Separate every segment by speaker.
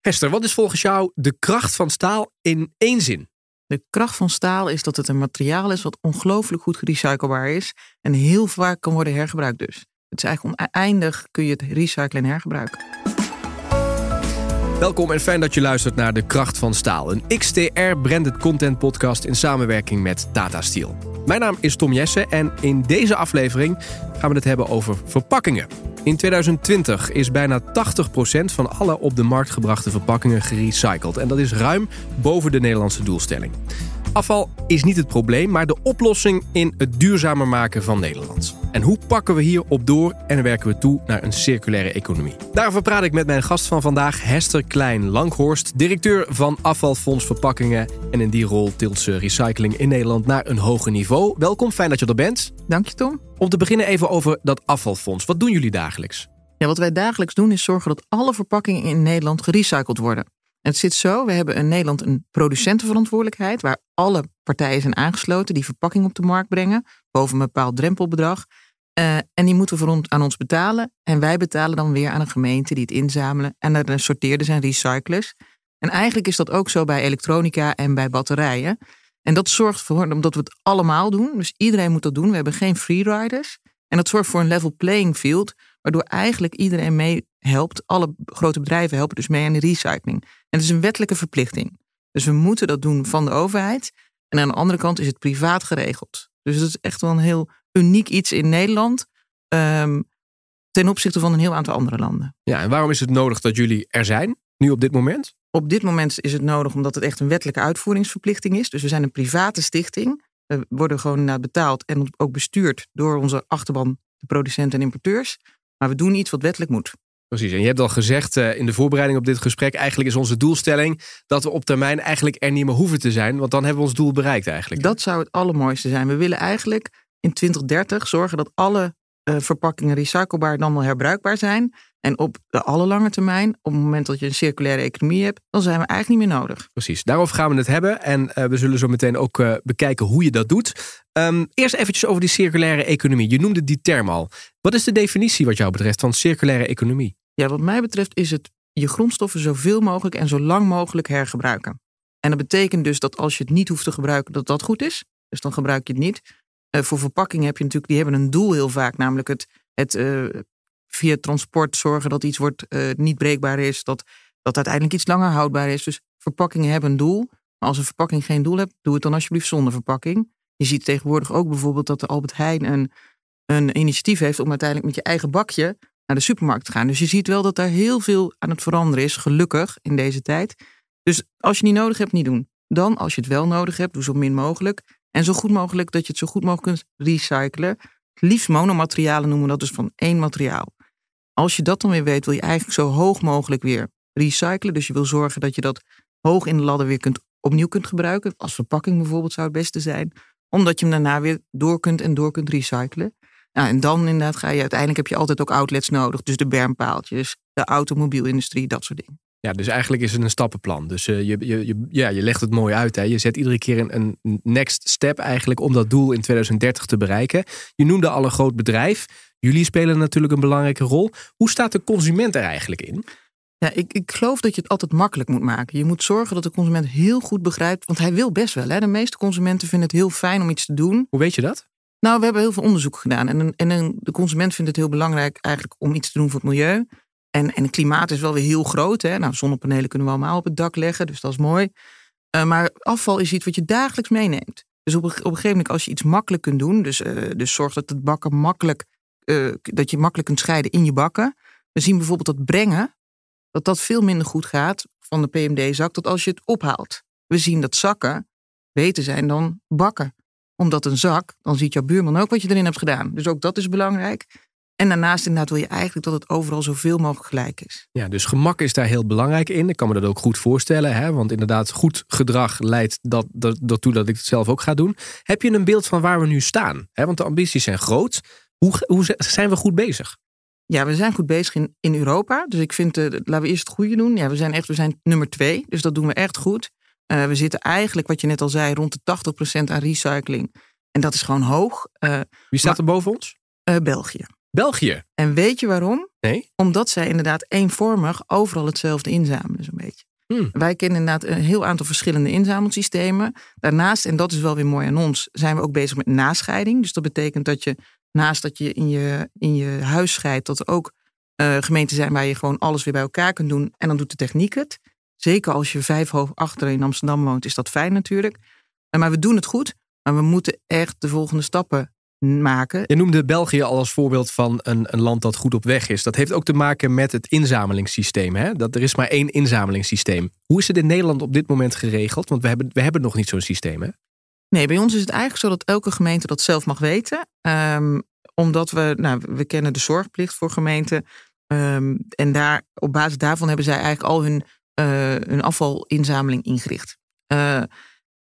Speaker 1: Hester, wat is volgens jou de kracht van staal in één zin?
Speaker 2: De kracht van staal is dat het een materiaal is wat ongelooflijk goed gerecyclebaar is en heel vaak kan worden hergebruikt dus. Het is eigenlijk oneindig kun je het recyclen en hergebruiken.
Speaker 1: Welkom en fijn dat je luistert naar De Kracht van Staal, een XTR branded content podcast in samenwerking met Tata Steel. Mijn naam is Tom Jessen en in deze aflevering gaan we het hebben over verpakkingen. In 2020 is bijna 80% van alle op de markt gebrachte verpakkingen gerecycled. En dat is ruim boven de Nederlandse doelstelling. Afval is niet het probleem, maar de oplossing in het duurzamer maken van Nederland. En hoe pakken we hier op door en werken we toe naar een circulaire economie? Daarover praat ik met mijn gast van vandaag, Hester Klein-Langhorst, directeur van Afvalfonds Verpakkingen. En in die rol tilt ze recycling in Nederland naar een hoger niveau. Welkom, fijn dat je er bent.
Speaker 2: Dank je, Tom.
Speaker 1: Om te beginnen even over dat afvalfonds. Wat doen jullie dagelijks?
Speaker 2: Ja, wat wij dagelijks doen is zorgen dat alle verpakkingen in Nederland gerecycled worden. Het zit zo, we hebben in Nederland een producentenverantwoordelijkheid waar alle partijen zijn aangesloten die verpakking op de markt brengen, boven een bepaald drempelbedrag. Uh, en die moeten voor aan ons betalen. En wij betalen dan weer aan een gemeente die het inzamelen. En er sorteerders en recyclers. En eigenlijk is dat ook zo bij elektronica en bij batterijen. En dat zorgt voor, omdat we het allemaal doen, dus iedereen moet dat doen. We hebben geen freeriders. En dat zorgt voor een level playing field, waardoor eigenlijk iedereen mee helpt. Alle grote bedrijven helpen dus mee aan de recycling. En het is een wettelijke verplichting. Dus we moeten dat doen van de overheid. En aan de andere kant is het privaat geregeld. Dus het is echt wel een heel uniek iets in Nederland. Um, ten opzichte van een heel aantal andere landen.
Speaker 1: Ja, en waarom is het nodig dat jullie er zijn, nu op dit moment?
Speaker 2: Op dit moment is het nodig omdat het echt een wettelijke uitvoeringsverplichting is. Dus we zijn een private stichting. We worden gewoon betaald en ook bestuurd door onze achterban, de producenten en importeurs. Maar we doen iets wat wettelijk moet.
Speaker 1: Precies, en je hebt al gezegd uh, in de voorbereiding op dit gesprek, eigenlijk is onze doelstelling dat we op termijn eigenlijk er niet meer hoeven te zijn, want dan hebben we ons doel bereikt eigenlijk.
Speaker 2: Dat zou het allermooiste zijn. We willen eigenlijk in 2030 zorgen dat alle verpakkingen recyclebaar dan wel herbruikbaar zijn. En op de allerlange termijn, op het moment dat je een circulaire economie hebt, dan zijn we eigenlijk niet meer nodig.
Speaker 1: Precies, daarover gaan we het hebben. En uh, we zullen zo meteen ook uh, bekijken hoe je dat doet. Um, eerst eventjes over die circulaire economie. Je noemde die term al. Wat is de definitie wat jou betreft van circulaire economie?
Speaker 2: Ja, wat mij betreft is het je grondstoffen zoveel mogelijk en zo lang mogelijk hergebruiken. En dat betekent dus dat als je het niet hoeft te gebruiken, dat dat goed is. Dus dan gebruik je het niet. Uh, voor verpakkingen heb je natuurlijk, die hebben een doel heel vaak, namelijk het, het uh, via transport zorgen dat iets wordt, uh, niet breekbaar is, dat, dat uiteindelijk iets langer houdbaar is. Dus verpakkingen hebben een doel. Maar als een verpakking geen doel hebt, doe het dan alsjeblieft zonder verpakking. Je ziet tegenwoordig ook bijvoorbeeld dat de Albert Heijn een, een initiatief heeft om uiteindelijk met je eigen bakje naar de supermarkt te gaan. Dus je ziet wel dat daar heel veel aan het veranderen is, gelukkig in deze tijd. Dus als je niet nodig hebt, niet doen. Dan, als je het wel nodig hebt, doe zo min mogelijk. En zo goed mogelijk dat je het zo goed mogelijk kunt recyclen. Liefst monomaterialen noemen we dat dus van één materiaal. Als je dat dan weer weet, wil je eigenlijk zo hoog mogelijk weer recyclen. Dus je wil zorgen dat je dat hoog in de ladder weer kunt, opnieuw kunt gebruiken. Als verpakking bijvoorbeeld zou het beste zijn. Omdat je hem daarna weer door kunt en door kunt recyclen. Nou, en dan inderdaad ga je uiteindelijk heb je altijd ook outlets nodig. Dus de bermpaaltjes, de automobielindustrie, dat soort dingen.
Speaker 1: Ja, dus eigenlijk is het een stappenplan. Dus uh, je, je, je, ja, je legt het mooi uit. Hè. Je zet iedere keer een, een next step eigenlijk om dat doel in 2030 te bereiken. Je noemde al een groot bedrijf. Jullie spelen natuurlijk een belangrijke rol. Hoe staat de consument er eigenlijk in?
Speaker 2: Ja, ik, ik geloof dat je het altijd makkelijk moet maken. Je moet zorgen dat de consument heel goed begrijpt. Want hij wil best wel. Hè. De meeste consumenten vinden het heel fijn om iets te doen.
Speaker 1: Hoe weet je dat?
Speaker 2: Nou, we hebben heel veel onderzoek gedaan. En, en de consument vindt het heel belangrijk eigenlijk om iets te doen voor het milieu. En, en het klimaat is wel weer heel groot. Hè? Nou, zonnepanelen kunnen we allemaal op het dak leggen, dus dat is mooi. Uh, maar afval is iets wat je dagelijks meeneemt. Dus op een, gegeven moment, als je iets makkelijk kunt doen, dus, uh, dus zorg dat het bakken makkelijk, uh, dat je makkelijk kunt scheiden in je bakken. We zien bijvoorbeeld dat brengen, dat dat veel minder goed gaat van de PMD-zak, tot als je het ophaalt. We zien dat zakken beter zijn dan bakken omdat een zak, dan ziet jouw buurman ook wat je erin hebt gedaan. Dus ook dat is belangrijk. En daarnaast inderdaad wil je eigenlijk dat het overal zoveel mogelijk gelijk is.
Speaker 1: Ja, dus gemak is daar heel belangrijk in. Ik kan me dat ook goed voorstellen. Hè? Want inderdaad, goed gedrag leidt dat, dat, dat toe dat ik het zelf ook ga doen. Heb je een beeld van waar we nu staan? Hè? Want de ambities zijn groot. Hoe, hoe zijn we goed bezig?
Speaker 2: Ja, we zijn goed bezig in, in Europa. Dus ik vind, uh, laten we eerst het goede doen. Ja, we zijn echt, we zijn nummer twee. Dus dat doen we echt goed. Uh, we zitten eigenlijk, wat je net al zei, rond de 80% aan recycling. En dat is gewoon hoog. Uh,
Speaker 1: Wie staat er boven ons?
Speaker 2: België.
Speaker 1: België.
Speaker 2: En weet je waarom?
Speaker 1: Nee.
Speaker 2: Omdat zij inderdaad eenvormig overal hetzelfde inzamelen, zo'n beetje.
Speaker 1: Hmm.
Speaker 2: Wij kennen inderdaad een heel aantal verschillende inzamelsystemen. Daarnaast, en dat is wel weer mooi aan ons, zijn we ook bezig met nascheiding. Dus dat betekent dat je naast dat je in je, in je huis scheidt, dat er ook uh, gemeenten zijn waar je gewoon alles weer bij elkaar kunt doen. En dan doet de techniek het. Zeker als je vijf hoog achter in Amsterdam woont, is dat fijn natuurlijk. Maar we doen het goed. Maar we moeten echt de volgende stappen maken.
Speaker 1: Je noemde België al als voorbeeld van een, een land dat goed op weg is. Dat heeft ook te maken met het inzamelingssysteem. Hè? Dat er is maar één inzamelingssysteem. Hoe is het in Nederland op dit moment geregeld? Want we hebben, we hebben nog niet zo'n systeem. Hè?
Speaker 2: Nee, bij ons is het eigenlijk zo dat elke gemeente dat zelf mag weten. Um, omdat we, nou, we kennen de zorgplicht voor gemeenten. Um, en daar, op basis daarvan hebben zij eigenlijk al hun, uh, hun afvalinzameling ingericht. Uh,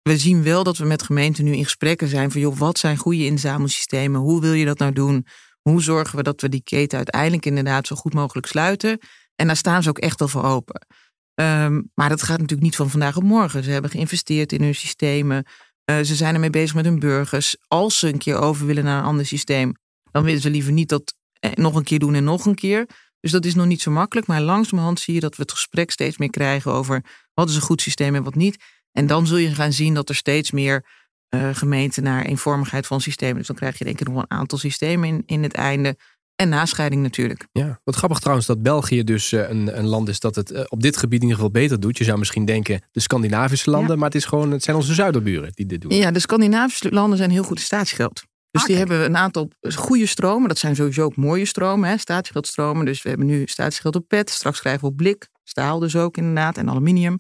Speaker 2: we zien wel dat we met gemeenten nu in gesprekken zijn van wat zijn goede inzamelsystemen? Hoe wil je dat nou doen? Hoe zorgen we dat we die keten uiteindelijk inderdaad zo goed mogelijk sluiten? En daar staan ze ook echt wel voor open. Um, maar dat gaat natuurlijk niet van vandaag op morgen. Ze hebben geïnvesteerd in hun systemen. Uh, ze zijn ermee bezig met hun burgers. Als ze een keer over willen naar een ander systeem, dan willen ze liever niet dat nog een keer doen en nog een keer. Dus dat is nog niet zo makkelijk. Maar langzamerhand zie je dat we het gesprek steeds meer krijgen over wat is een goed systeem en wat niet. En dan zul je gaan zien dat er steeds meer uh, gemeenten naar eenvormigheid van systemen. Dus dan krijg je denk ik nog een aantal systemen in, in het einde. En nascheiding natuurlijk.
Speaker 1: Ja, wat grappig trouwens dat België dus uh, een, een, land is dat het uh, op dit gebied in ieder geval beter doet. Je zou misschien denken de Scandinavische landen, ja. maar het, is gewoon, het zijn onze zuiderburen die dit doen.
Speaker 2: Ja, de Scandinavische landen zijn heel goed in staatsgeld. Dus ah, die hebben een aantal goede stromen. Dat zijn sowieso ook mooie stromen, hè, staatsgeldstromen. Dus we hebben nu staatsgeld op pet. Straks krijgen we op blik. Staal dus ook inderdaad. En aluminium.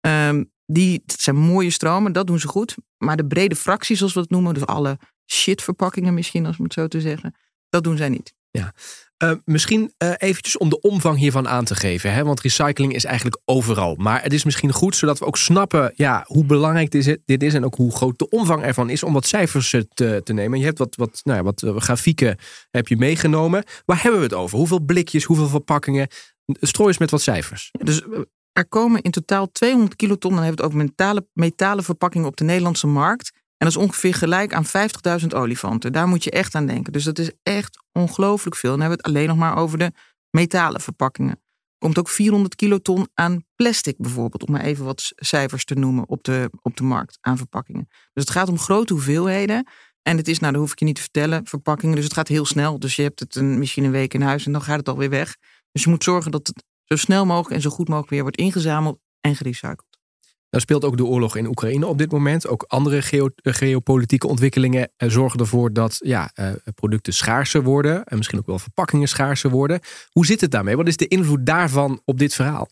Speaker 2: Um, die, dat zijn mooie stromen, dat doen ze goed. Maar de brede fracties, zoals we het noemen, dus alle shitverpakkingen misschien, als we het zo te zeggen, dat doen zij niet.
Speaker 1: Ja. Uh, misschien uh, eventjes om de omvang hiervan aan te geven. Hè? Want recycling is eigenlijk overal. Maar het is misschien goed zodat we ook snappen ja, hoe belangrijk dit, dit is. En ook hoe groot de omvang ervan is om wat cijfers te, te nemen. Je hebt wat, wat, nou ja, wat uh, grafieken heb je meegenomen. Waar hebben we het over? Hoeveel blikjes, hoeveel verpakkingen? Strooi eens met wat cijfers.
Speaker 2: Dus er komen in totaal 200 kiloton, dan hebben we het over metalen, metalen verpakkingen op de Nederlandse markt. En dat is ongeveer gelijk aan 50.000 olifanten. Daar moet je echt aan denken. Dus dat is echt ongelooflijk veel. Dan hebben we het alleen nog maar over de metalen verpakkingen. Er komt ook 400 kiloton aan plastic bijvoorbeeld, om maar even wat cijfers te noemen op de, op de markt aan verpakkingen. Dus het gaat om grote hoeveelheden. En het is, nou, dat hoef ik je niet te vertellen, verpakkingen. Dus het gaat heel snel. Dus je hebt het een, misschien een week in huis en dan gaat het alweer weg. Dus je moet zorgen dat het zo snel mogelijk en zo goed mogelijk weer wordt ingezameld en gerecycled.
Speaker 1: Nou speelt ook de oorlog in Oekraïne op dit moment. Ook andere geo geopolitieke ontwikkelingen eh, zorgen ervoor dat ja, uh, producten schaarser worden. En misschien ook wel verpakkingen schaarser worden. Hoe zit het daarmee? Wat is de invloed daarvan op dit verhaal?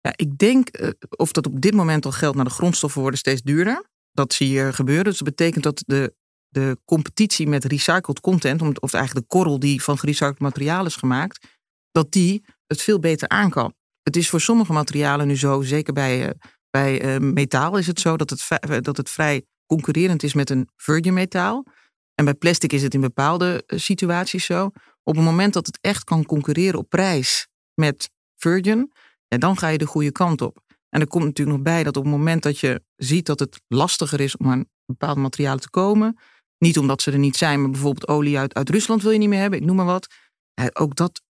Speaker 2: Ja, ik denk, of dat op dit moment al geldt, naar de grondstoffen worden steeds duurder. Dat zie je gebeuren. Dus dat betekent dat de, de competitie met recycled content, of eigenlijk de korrel die van gerecycled materiaal is gemaakt, dat die het veel beter aan kan. Het is voor sommige materialen nu zo, zeker bij, uh, bij uh, metaal is het zo dat het, eh, dat het vrij concurrerend is met een virgin metaal. En bij plastic is het in bepaalde situaties zo. Op het moment dat het echt kan concurreren op prijs met virgin, dan ga je de goede kant op. En er komt natuurlijk nog bij dat op het moment dat je ziet dat het lastiger is om aan bepaalde materialen te komen, niet omdat ze er niet zijn, maar bijvoorbeeld olie uit, uit Rusland wil je niet meer hebben, ik noem maar wat. Ook dat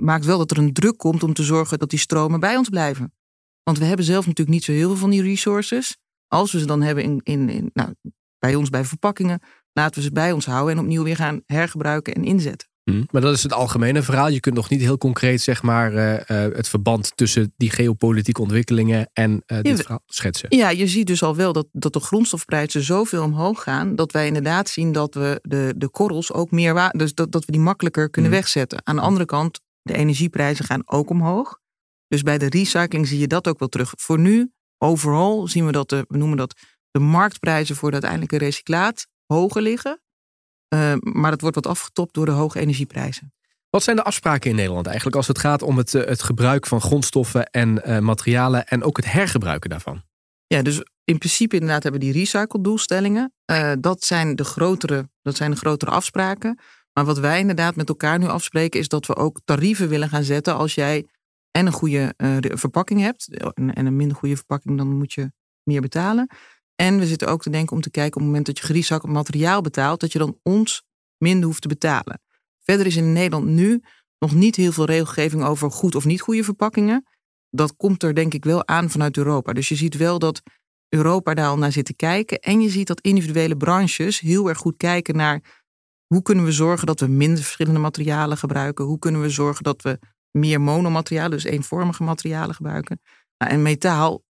Speaker 2: maakt wel dat er een druk komt om te zorgen dat die stromen bij ons blijven. Want we hebben zelf natuurlijk niet zo heel veel van die resources. Als we ze dan hebben in, in, in nou, bij ons bij verpakkingen, laten we ze bij ons houden en opnieuw weer gaan hergebruiken en inzetten.
Speaker 1: Mm, maar dat is het algemene verhaal. Je kunt nog niet heel concreet zeg maar, uh, uh, het verband tussen die geopolitieke ontwikkelingen en uh, dit verhaal schetsen.
Speaker 2: Ja, je ziet dus al wel dat, dat de grondstofprijzen zoveel omhoog gaan. Dat wij inderdaad zien dat we de, de korrels ook meer Dus dat, dat we die makkelijker kunnen mm. wegzetten. Aan de andere kant, de energieprijzen gaan ook omhoog. Dus bij de recycling zie je dat ook wel terug. Voor nu, overal zien we dat de, we noemen dat de marktprijzen voor de uiteindelijke recyclaat hoger liggen. Uh, maar dat wordt wat afgetopt door de hoge energieprijzen.
Speaker 1: Wat zijn de afspraken in Nederland eigenlijk als het gaat om het, het gebruik van grondstoffen en uh, materialen en ook het hergebruiken daarvan?
Speaker 2: Ja, dus in principe inderdaad hebben we die recycle-doelstellingen. Uh, dat, zijn de grotere, dat zijn de grotere afspraken. Maar wat wij inderdaad met elkaar nu afspreken is dat we ook tarieven willen gaan zetten als jij en een goede verpakking hebt en een minder goede verpakking, dan moet je meer betalen. En we zitten ook te denken om te kijken op het moment dat je gerecycled materiaal betaalt, dat je dan ons minder hoeft te betalen. Verder is in Nederland nu nog niet heel veel regelgeving over goed of niet goede verpakkingen. Dat komt er denk ik wel aan vanuit Europa. Dus je ziet wel dat Europa daar al naar zit te kijken. En je ziet dat individuele branches heel erg goed kijken naar hoe kunnen we zorgen dat we minder verschillende materialen gebruiken. Hoe kunnen we zorgen dat we meer monomaterialen, dus eenvormige materialen gebruiken. Nou, en metaal,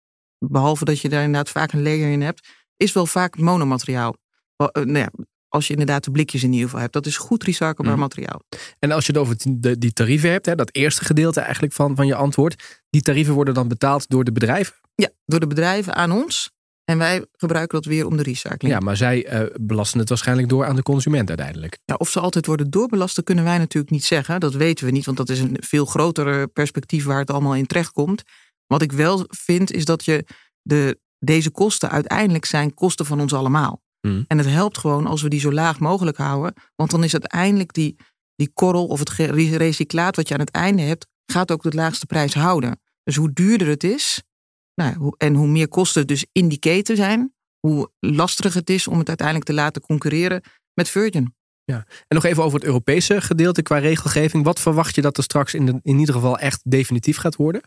Speaker 2: behalve dat je daar inderdaad vaak een layer in hebt, is wel vaak monomateriaal. Uh, nou ja, als je inderdaad de blikjes in ieder geval hebt. Dat is goed recyclebaar mm. materiaal.
Speaker 1: En als je het over die tarieven hebt, hè, dat eerste gedeelte eigenlijk van, van je antwoord. Die tarieven worden dan betaald door de bedrijven?
Speaker 2: Ja, door de bedrijven aan ons. En wij gebruiken dat weer om de recycling.
Speaker 1: Ja, maar zij uh, belasten het waarschijnlijk door aan de consument uiteindelijk.
Speaker 2: Ja, of ze altijd worden doorbelast, kunnen wij natuurlijk niet zeggen. Dat weten we niet, want dat is een veel groter perspectief waar het allemaal in terecht komt. Wat ik wel vind, is dat je de, deze kosten uiteindelijk zijn kosten van ons allemaal. Hmm. En het helpt gewoon als we die zo laag mogelijk houden. Want dan is uiteindelijk die, die korrel of het recyclaat wat je aan het einde hebt, gaat ook de laagste prijs houden. Dus hoe duurder het is, nou, en hoe meer kosten dus in die keten zijn, hoe lastiger het is om het uiteindelijk te laten concurreren met Virgin.
Speaker 1: Ja. En nog even over het Europese gedeelte qua regelgeving. Wat verwacht je dat er straks in, de, in ieder geval echt definitief gaat worden?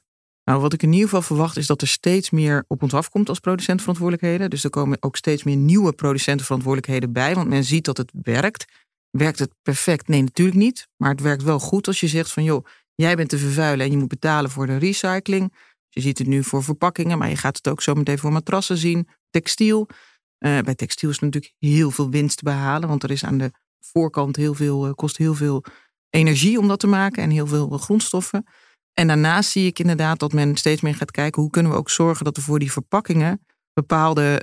Speaker 2: Nou, wat ik in ieder geval verwacht is dat er steeds meer op ons afkomt als producentverantwoordelijkheden. Dus er komen ook steeds meer nieuwe producentenverantwoordelijkheden bij, want men ziet dat het werkt. Werkt het perfect? Nee, natuurlijk niet. Maar het werkt wel goed als je zegt van joh, jij bent te vervuilen en je moet betalen voor de recycling. Je ziet het nu voor verpakkingen, maar je gaat het ook zo meteen voor matrassen zien. Textiel. Uh, bij textiel is natuurlijk heel veel winst te behalen, want er is aan de voorkant heel veel, uh, kost heel veel energie om dat te maken en heel veel grondstoffen. En daarnaast zie ik inderdaad dat men steeds meer gaat kijken hoe kunnen we ook zorgen dat er voor die verpakkingen bepaalde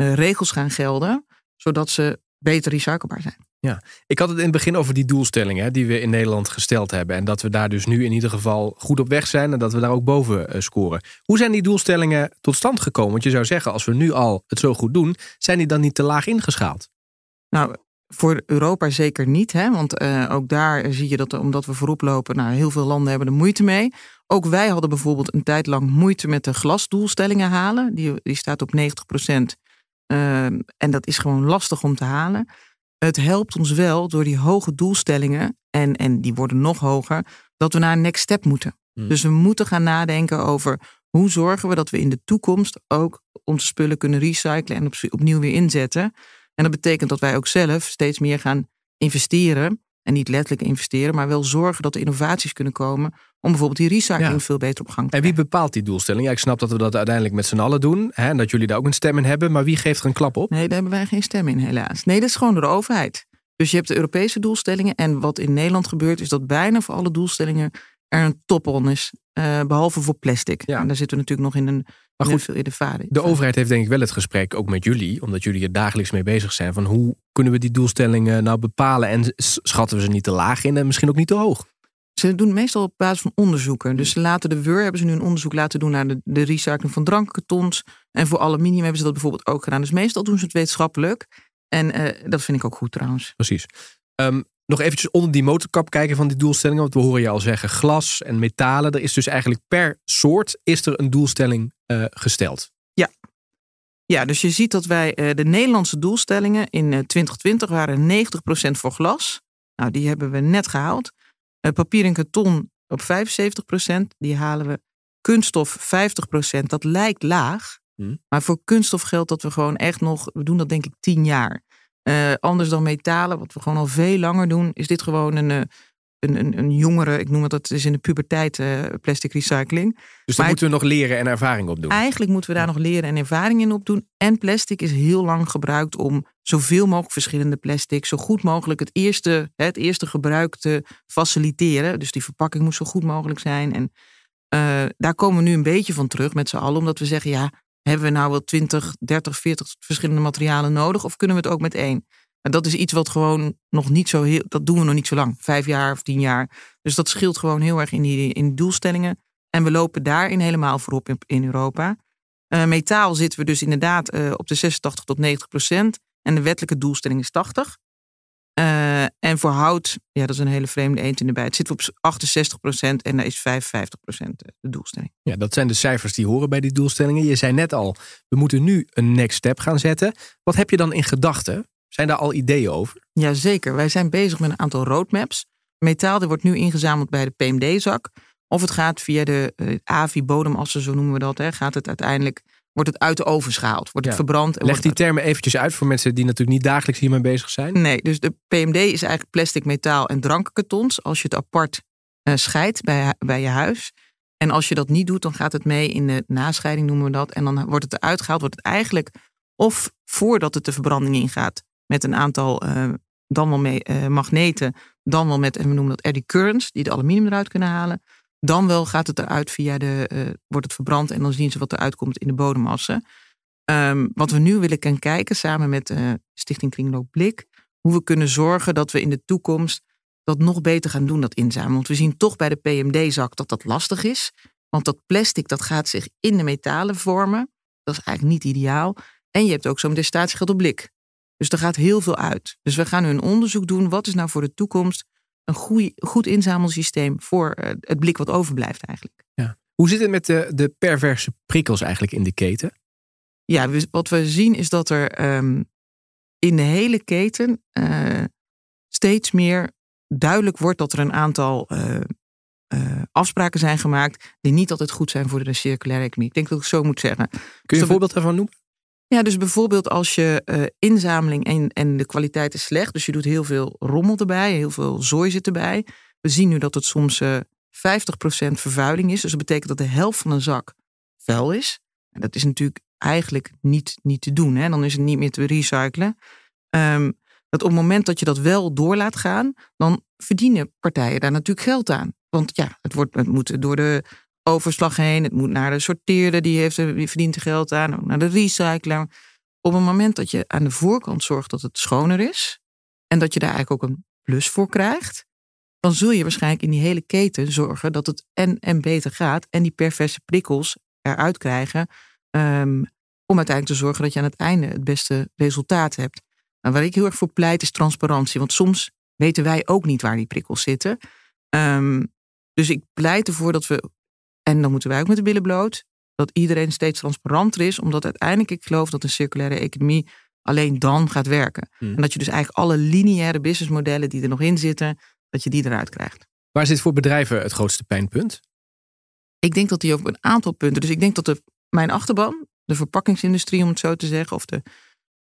Speaker 2: uh, regels gaan gelden, zodat ze beter recyclebaar zijn.
Speaker 1: Ja, ik had het in het begin over die doelstellingen die we in Nederland gesteld hebben. En dat we daar dus nu in ieder geval goed op weg zijn en dat we daar ook boven uh, scoren. Hoe zijn die doelstellingen tot stand gekomen? Want je zou zeggen, als we nu al het zo goed doen, zijn die dan niet te laag ingeschaald?
Speaker 2: Nou, voor Europa zeker niet, hè? want uh, ook daar zie je dat omdat we voorop lopen, nou, heel veel landen hebben er moeite mee. Ook wij hadden bijvoorbeeld een tijd lang moeite met de glasdoelstellingen halen. Die, die staat op 90 procent. Uh, en dat is gewoon lastig om te halen. Het helpt ons wel door die hoge doelstellingen, en, en die worden nog hoger, dat we naar een next step moeten. Hmm. Dus we moeten gaan nadenken over hoe zorgen we dat we in de toekomst ook onze spullen kunnen recyclen en op, opnieuw weer inzetten. En dat betekent dat wij ook zelf steeds meer gaan investeren. En niet letterlijk investeren, maar wel zorgen dat er innovaties kunnen komen om bijvoorbeeld die recycling veel beter op gang te
Speaker 1: krijgen. En wie bepaalt die doelstelling? Ja, ik snap dat we dat uiteindelijk met z'n allen doen. Hè, en dat jullie daar ook een stem in hebben. Maar wie geeft er een klap op?
Speaker 2: Nee, daar hebben wij geen stem in, helaas. Nee, dat is gewoon door de overheid. Dus je hebt de Europese doelstellingen. En wat in Nederland gebeurt, is dat bijna voor alle doelstellingen er een top-on is. Uh, behalve voor plastic. Ja. En daar zitten we natuurlijk nog in een maar goed, veel ervaring.
Speaker 1: De overheid heeft denk ik wel het gesprek, ook met jullie, omdat jullie er dagelijks mee bezig zijn, van hoe kunnen we die doelstellingen nou bepalen en schatten we ze niet te laag in en misschien ook niet te hoog?
Speaker 2: Ze doen meestal op basis van onderzoeken. Dus ze laten de WUR hebben ze nu een onderzoek laten doen naar de, de recycling van drankkartons. En voor aluminium hebben ze dat bijvoorbeeld ook gedaan. Dus meestal doen ze het wetenschappelijk. En uh, dat vind ik ook goed trouwens.
Speaker 1: Precies. Um, nog eventjes onder die motorkap kijken van die doelstellingen. Want we horen je al zeggen glas en metalen. Er is dus eigenlijk per soort is er een doelstelling uh, gesteld.
Speaker 2: Ja. Ja, dus je ziet dat wij uh, de Nederlandse doelstellingen in uh, 2020 waren 90% voor glas. Nou, die hebben we net gehaald. papier en karton op 75%, die halen we. Kunststof 50%, dat lijkt laag. Hmm. Maar voor kunststof geldt dat we gewoon echt nog, we doen dat denk ik 10 jaar. Uh, anders dan metalen, wat we gewoon al veel langer doen, is dit gewoon een, eh, een, een, een jongere, ik noem het dat is in de puberteit uh, plastic recycling.
Speaker 1: Dus daar moeten we nog leren en ervaring op doen.
Speaker 2: Eigenlijk moeten we daar nog leren en ervaring in opdoen. En plastic is heel lang gebruikt om zoveel mogelijk verschillende plastic, zo goed mogelijk het eerste, het eerste gebruik te faciliteren. Dus die verpakking moet zo goed mogelijk zijn. En uh, daar komen we nu een beetje van terug met z'n allen, omdat we zeggen, ja, hebben we nou wel 20, 30, 40 verschillende materialen nodig of kunnen we het ook met één? Dat is iets wat gewoon nog niet zo heel, dat doen we nog niet zo lang, vijf jaar of tien jaar. Dus dat scheelt gewoon heel erg in die, in doelstellingen. En we lopen daarin helemaal voorop in, Europa. Uh, metaal zitten we dus inderdaad uh, op de 86 tot 90 procent. En de wettelijke doelstelling is 80. Uh, en voor hout, ja, dat is een hele vreemde eend in de bijt. Zitten we op 68 procent en daar is 55 procent de doelstelling.
Speaker 1: Ja, dat zijn de cijfers die horen bij die doelstellingen. Je zei net al, we moeten nu een next step gaan zetten. Wat heb je dan in gedachten? Zijn daar al ideeën over?
Speaker 2: Jazeker, wij zijn bezig met een aantal roadmaps. Metaal wordt nu ingezameld bij de PMD-zak. Of het gaat via de uh, AVI-bodemassen, zo noemen we dat. Hè, gaat het uiteindelijk, wordt het uit de oven gehaald. Wordt het verbrand.
Speaker 1: En Leg die termen eventjes uit voor mensen die natuurlijk niet dagelijks hiermee bezig zijn.
Speaker 2: Nee, dus de PMD is eigenlijk plastic, metaal en drankkartons. Als je het apart uh, scheidt bij, bij je huis. En als je dat niet doet, dan gaat het mee in de nascheiding, noemen we dat. En dan wordt het eruit gehaald, wordt het eigenlijk of voordat het de verbranding ingaat met een aantal uh, dan wel mee, uh, magneten, dan wel met, en we noemen dat eddy currents, die de aluminium eruit kunnen halen. Dan wel gaat het eruit via de, uh, wordt het verbrand en dan zien ze wat eruit komt in de bodemassen. Um, wat we nu willen gaan kijken samen met Stichting Kringloop Blik, hoe we kunnen zorgen dat we in de toekomst dat nog beter gaan doen, dat inzamelen. Want we zien toch bij de PMD-zak dat dat lastig is. Want dat plastic dat gaat zich in de metalen vormen. Dat is eigenlijk niet ideaal. En je hebt ook zo'n statiegeld op blik. Dus er gaat heel veel uit. Dus we gaan nu een onderzoek doen. Wat is nou voor de toekomst een goeie, goed inzamelsysteem voor eh, het blik wat overblijft eigenlijk?
Speaker 1: Ja. Hoe zit het met de, de perverse prikkels eigenlijk in de keten?
Speaker 2: Ja, wat we zien is dat er um, in de hele keten uh, steeds meer duidelijk wordt dat er een aantal uh, uh, afspraken zijn gemaakt die niet altijd goed zijn voor de circulaire economie. Ik denk dat ik zo moet zeggen. Kun
Speaker 1: je dus een voorbeeld daarvan noemen?
Speaker 2: Ja, dus bijvoorbeeld als je uh, inzameling en, en de kwaliteit is slecht, dus je doet heel veel rommel erbij, heel veel zooi zit erbij. We zien nu dat het soms uh, 50% vervuiling is. Dus dat betekent dat de helft van een zak vuil is. En dat is natuurlijk eigenlijk niet, niet te doen. Hè? Dan is het niet meer te recyclen. Um, dat op het moment dat je dat wel door laat gaan, dan verdienen partijen daar natuurlijk geld aan. Want ja, het, wordt, het moet door de overslag heen, het moet naar de sorteerder, die, heeft, die verdient er geld aan, naar de recycler. Op het moment dat je aan de voorkant zorgt dat het schoner is en dat je daar eigenlijk ook een plus voor krijgt, dan zul je waarschijnlijk in die hele keten zorgen dat het en, en beter gaat en die perverse prikkels eruit krijgen. Um, om uiteindelijk te zorgen dat je aan het einde het beste resultaat hebt. En waar ik heel erg voor pleit is transparantie. Want soms weten wij ook niet waar die prikkels zitten. Um, dus ik pleit ervoor dat we, en dan moeten wij ook met de billen bloot, dat iedereen steeds transparanter is. Omdat uiteindelijk ik geloof dat een circulaire economie alleen dan gaat werken. Hmm. En dat je dus eigenlijk alle lineaire businessmodellen die er nog in zitten, dat je die eruit krijgt.
Speaker 1: Waar zit voor bedrijven het grootste pijnpunt?
Speaker 2: Ik denk dat die op een aantal punten. Dus ik denk dat de, mijn achterban, de verpakkingsindustrie om het zo te zeggen, of de,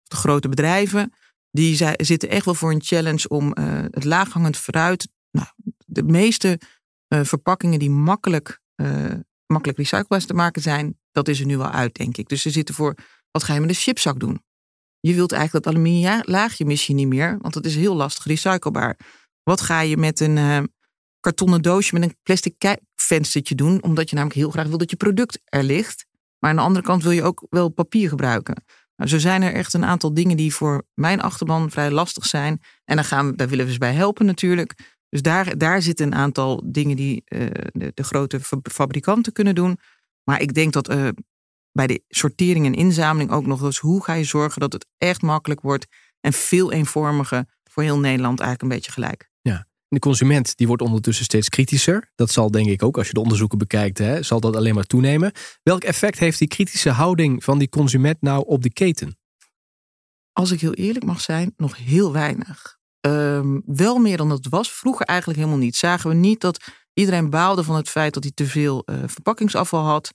Speaker 2: of de grote bedrijven, die zitten echt wel voor een challenge om uh, het laaghangend fruit. Nou, de meeste uh, verpakkingen die makkelijk, makkelijk recyclebaar te maken zijn, dat is er nu wel uit, denk ik. Dus ze zitten voor, wat ga je met een chipzak doen? Je wilt eigenlijk dat aluminium laagje mis je niet meer, want dat is heel lastig recyclebaar. Wat ga je met een kartonnen doosje met een plastic venstertje doen, omdat je namelijk heel graag wil dat je product er ligt. Maar aan de andere kant wil je ook wel papier gebruiken. Nou, zo zijn er echt een aantal dingen die voor mijn achterban vrij lastig zijn. En daar, gaan we, daar willen we ze bij helpen natuurlijk. Dus daar, daar zitten een aantal dingen die uh, de, de, grote fabrikanten kunnen doen. Maar ik denk dat uh, bij de sortering en inzameling ook nog eens hoe ga je zorgen dat het echt makkelijk wordt en veel eenvormiger voor heel Nederland eigenlijk een beetje gelijk.
Speaker 1: Ja. De consument die wordt ondertussen steeds kritischer. Dat zal denk ik ook, als je de onderzoeken bekijkt, hè, zal dat alleen maar toenemen. Welk effect heeft die kritische houding van die consument nou op de keten?
Speaker 2: Als ik heel eerlijk mag zijn, nog heel weinig. Um, wel meer dan het was. Vroeger eigenlijk helemaal niet. Zagen we niet dat iedereen baalde van het feit dat hij te veel uh, verpakkingsafval had.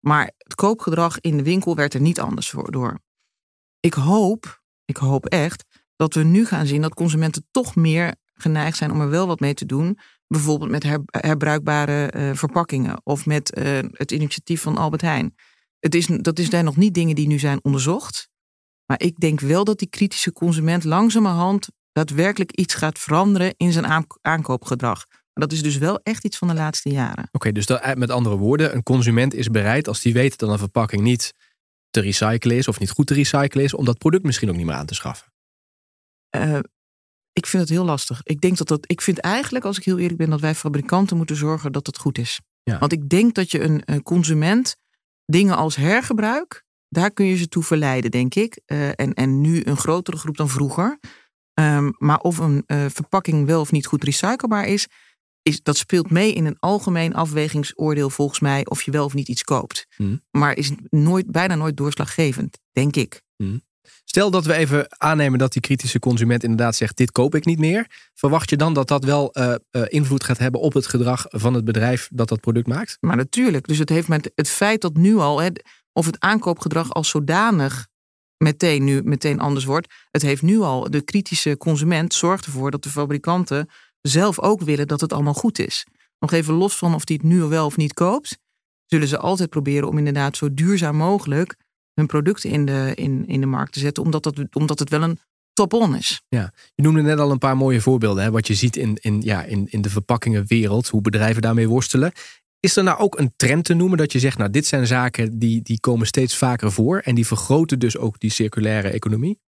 Speaker 2: Maar het koopgedrag in de winkel werd er niet anders voor door. Ik hoop, ik hoop echt, dat we nu gaan zien dat consumenten toch meer geneigd zijn om er wel wat mee te doen. Bijvoorbeeld met herbruikbare uh, verpakkingen of met uh, het initiatief van Albert Heijn. Het is, dat is daar nog niet dingen die nu zijn onderzocht. Maar ik denk wel dat die kritische consument langzamerhand daadwerkelijk iets gaat veranderen in zijn aankoopgedrag. dat is dus wel echt iets van de laatste jaren.
Speaker 1: Oké, dus dat, eh, met andere woorden, een consument is bereid als die weet dat een verpakking niet te recyclen is of niet goed te recyclen is, om dat product misschien ook niet meer aan te schaffen.
Speaker 2: Uh, ik vind het heel lastig. Ik denk dat dat. Ik vind eigenlijk, als ik heel eerlijk ben, dat wij fabrikanten moeten zorgen dat het goed is. Ja. Want ik denk dat je een, een, consument dingen als hergebruik, daar kun je ze toe verleiden, denk ik. Uh, en, en nu een grotere groep dan vroeger. Um, maar of een uh, verpakking wel of niet goed recyclebaar is, is, dat speelt mee in een algemeen afwegingsoordeel volgens mij of je wel of niet iets koopt. Mm. Maar is nooit, bijna nooit doorslaggevend, denk ik.
Speaker 1: Mm. Stel dat we even aannemen dat die kritische consument inderdaad zegt: dit koop ik niet meer. Verwacht je dan dat dat wel uh, uh, invloed gaat hebben op het gedrag van het bedrijf dat dat product maakt?
Speaker 2: Maar natuurlijk. Dus het heeft met het feit dat nu al, hè, of het aankoopgedrag als zodanig meteen nu meteen anders wordt. Het heeft nu al, de kritische consument zorgt ervoor dat de fabrikanten zelf ook willen dat het allemaal goed is. Nog even los van of die het nu wel of niet koopt, zullen ze altijd proberen om inderdaad zo duurzaam mogelijk hun producten in de, in, in de markt te zetten, omdat, dat, omdat het wel een top-on is.
Speaker 1: Ja, je noemde net al een paar mooie voorbeelden, hè, wat je ziet in, in, ja, in, in de verpakkingenwereld, hoe bedrijven daarmee worstelen. Is er nou ook een trend te noemen dat je zegt, nou dit zijn zaken die, die komen steeds vaker voor en die vergroten dus ook die circulaire economie?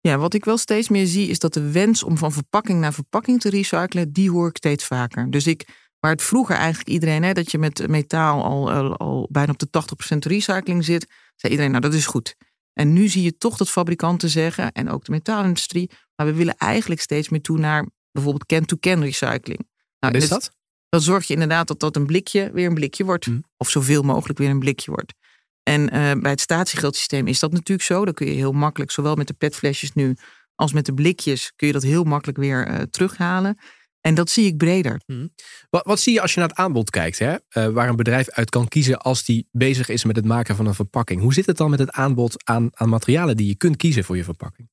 Speaker 2: Ja, wat ik wel steeds meer zie is dat de wens om van verpakking naar verpakking te recyclen, die hoor ik steeds vaker. Dus ik, waar het vroeger eigenlijk iedereen, hè, dat je met metaal al, al, al bijna op de 80% recycling zit, zei iedereen, nou dat is goed. En nu zie je toch dat fabrikanten zeggen, en ook de metaalindustrie, maar we willen eigenlijk steeds meer toe naar bijvoorbeeld can-to-can recycling.
Speaker 1: Nou, is dat?
Speaker 2: Dan zorg je inderdaad dat dat een blikje weer een blikje wordt. Mm. Of zoveel mogelijk weer een blikje wordt. En uh, bij het statiegeldsysteem is dat natuurlijk zo. Dan kun je heel makkelijk, zowel met de petflesjes nu als met de blikjes, kun je dat heel makkelijk weer uh, terughalen. En dat zie ik breder.
Speaker 1: Mm. Wat, wat, zie je als je naar het aanbod kijkt, hè? Uh, waar een bedrijf uit kan kiezen als die bezig is met het maken van een verpakking? Hoe zit het dan met het aanbod aan, aan materialen die je kunt kiezen voor je verpakking?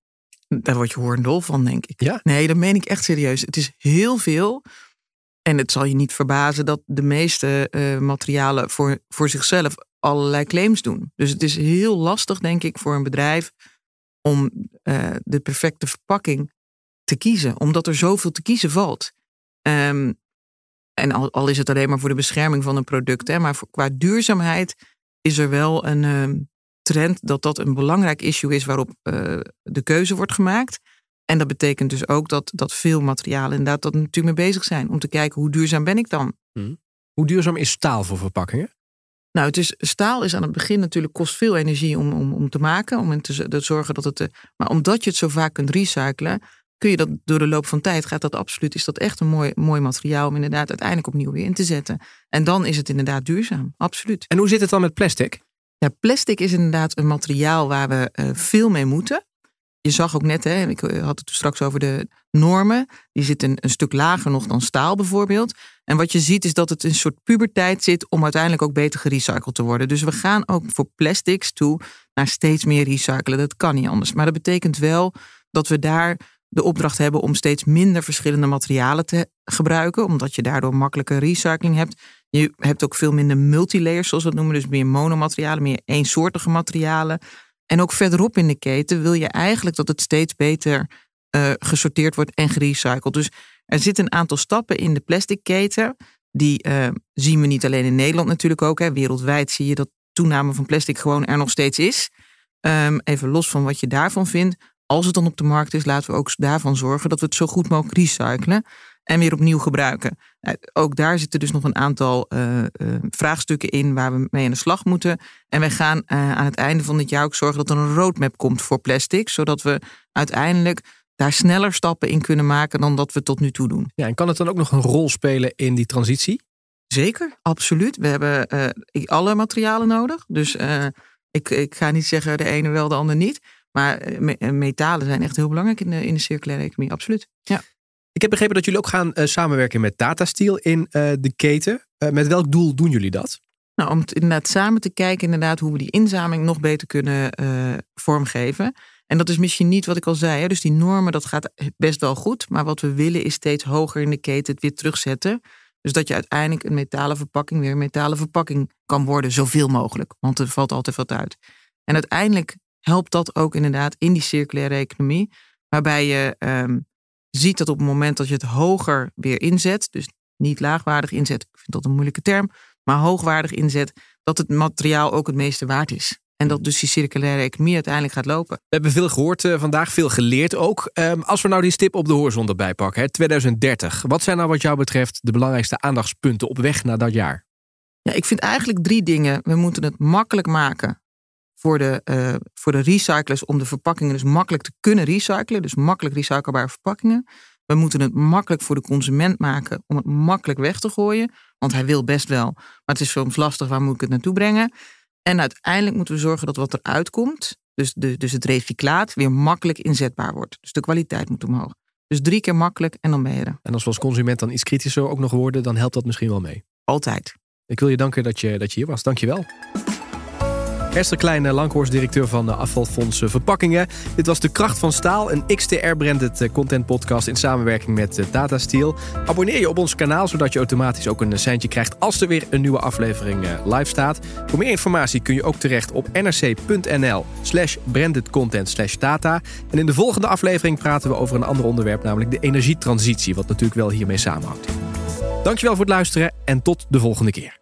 Speaker 2: Daar word je hoorndol van, denk ik.
Speaker 1: Ja?
Speaker 2: Nee, dat meen ik echt serieus. Het is heel veel. En het zal je niet verbazen dat de meeste uh, materialen voor, voor zichzelf allerlei claims doen. Dus het is heel lastig, denk ik, voor een bedrijf om uh, de perfecte verpakking te kiezen, omdat er zoveel te kiezen valt. Um, en al, al, is het alleen maar voor de bescherming van een product, hè, maar voor, qua duurzaamheid is er wel een um, trend dat dat een belangrijk issue is waarop uh, de keuze wordt gemaakt. En dat betekent dus ook dat, dat veel materialen inderdaad dat natuurlijk mee bezig zijn. Om te kijken hoe duurzaam ben ik dan.
Speaker 1: Hmm. Hoe duurzaam is staal voor verpakkingen?
Speaker 2: Nou, het is, staal is aan het begin natuurlijk kost veel energie om, om, om te maken. Om te, te zorgen dat het. Maar omdat je het zo vaak kunt recyclen, kun je dat door de loop van tijd gaat dat absoluut. Is dat echt een mooi, mooi materiaal om inderdaad uiteindelijk opnieuw weer in te zetten. En dan is het inderdaad duurzaam. Absoluut.
Speaker 1: En hoe zit het dan met plastic?
Speaker 2: Ja, plastic is inderdaad een materiaal waar we uh, veel mee moeten je zag ook net, hè, ik eh, had het straks over de normen. Die zitten een, stuk lager nog dan staal bijvoorbeeld. En wat je ziet is dat het een soort puberteit zit om uiteindelijk ook beter gerecycled te worden. Dus we gaan ook voor plastics toe naar steeds meer recyclen. Dat kan niet anders. Maar dat betekent wel dat we daar de opdracht hebben om steeds minder verschillende materialen te gebruiken. Omdat je daardoor makkelijke recycling hebt. Je hebt ook veel minder multilayers, zoals we dat noemen. Dus meer monomaterialen, meer eensoortige materialen. En ook verderop in de keten wil je eigenlijk dat het steeds beter uh, gesorteerd wordt en gerecycled. Dus er zitten een aantal stappen in de plastic keten. Die uh, zien we niet alleen in Nederland natuurlijk ook. Hè. Wereldwijd zie je dat toename van plastic gewoon er nog steeds is. Um, even los van wat je daarvan vindt. Als het dan op de markt is, laten we ook daarvan zorgen dat we het zo goed mogelijk recyclen en weer opnieuw gebruiken. Nou, ook daar zitten dus nog een aantal uh, uh, vraagstukken in waar we mee aan de slag moeten. En wij gaan uh, aan het einde van dit jaar ook zorgen dat er een roadmap komt voor plastic, zodat we uiteindelijk daar sneller stappen in kunnen maken dan dat we tot nu toe doen.
Speaker 1: Ja, en kan het dan ook nog een rol spelen in die transitie?
Speaker 2: Zeker, absoluut. We hebben alle materialen nodig. Dus ik, ik ga niet zeggen de ene wel, de ander niet. Maar metalen zijn echt heel belangrijk in de, in de circulaire economie, absoluut. Ja.
Speaker 1: Ik heb begrepen dat jullie ook gaan uh, samenwerken met Data Steel in uh, de keten. Uh, met welk doel doen jullie dat?
Speaker 2: Nou, om inderdaad samen te kijken inderdaad hoe we die inzameling nog beter kunnen vormgeven. En dat is misschien niet wat ik al zei. Hè? Dus die normen, dat gaat best wel goed. Maar wat we willen is steeds hoger in de keten het weer terugzetten. Dus dat je uiteindelijk een metalen verpakking weer een metalen verpakking kan worden. Zoveel mogelijk. Want er valt altijd wat uit. En uiteindelijk helpt dat ook inderdaad in die circulaire economie. Waarbij je um, ziet dat op het moment dat je het hoger weer inzet, dus niet laagwaardig inzet, ik vind dat een moeilijke term, maar hoogwaardig inzet, dat het materiaal ook het meeste waard is. En dat dus die circulaire economie uiteindelijk gaat lopen.
Speaker 1: We hebben veel gehoord uh, vandaag, veel geleerd ook. Um, als we nou die stip op de horizon erbij pakken, hè, 2030. Wat zijn nou wat jou betreft de belangrijkste aandachtspunten op weg naar dat jaar?
Speaker 2: Ja, ik vind eigenlijk drie dingen. We moeten het makkelijk maken voor de, uh, voor de recyclers om de verpakkingen dus makkelijk te kunnen recyclen. Dus makkelijk recyclebare verpakkingen. We moeten het makkelijk voor de consument maken om het makkelijk weg te gooien. Want hij wil best wel, maar het is soms lastig, waar moet ik het naartoe brengen? En uiteindelijk moeten we zorgen dat wat eruit komt, Dus, de, dus het recyclaat weer makkelijk inzetbaar wordt. Dus de kwaliteit moet omhoog. Dus drie keer makkelijk en dan ben je er.
Speaker 1: En als we als consument dan iets kritischer ook nog worden, dan helpt dat misschien wel mee.
Speaker 2: Altijd.
Speaker 1: Ik wil je danken dat je, dat je hier was. Dank je wel. Esther Klein, Langhorst, directeur van de Afvalfonds Verpakkingen. Dit was De Kracht van Staal, een XTR-branded eh, content podcast in samenwerking met Data eh, Steel. Abonneer je op ons kanaal, zodat je automatisch ook een seintje krijgt als er weer een nieuwe aflevering eh, live staat. Voor meer informatie kun je ook terecht op nrc.nl slash brandedcontent slash data. En in de volgende aflevering praten we over een ander onderwerp, namelijk de energietransitie, wat natuurlijk wel hiermee samenhangt. Dankjewel voor het luisteren en tot de volgende keer.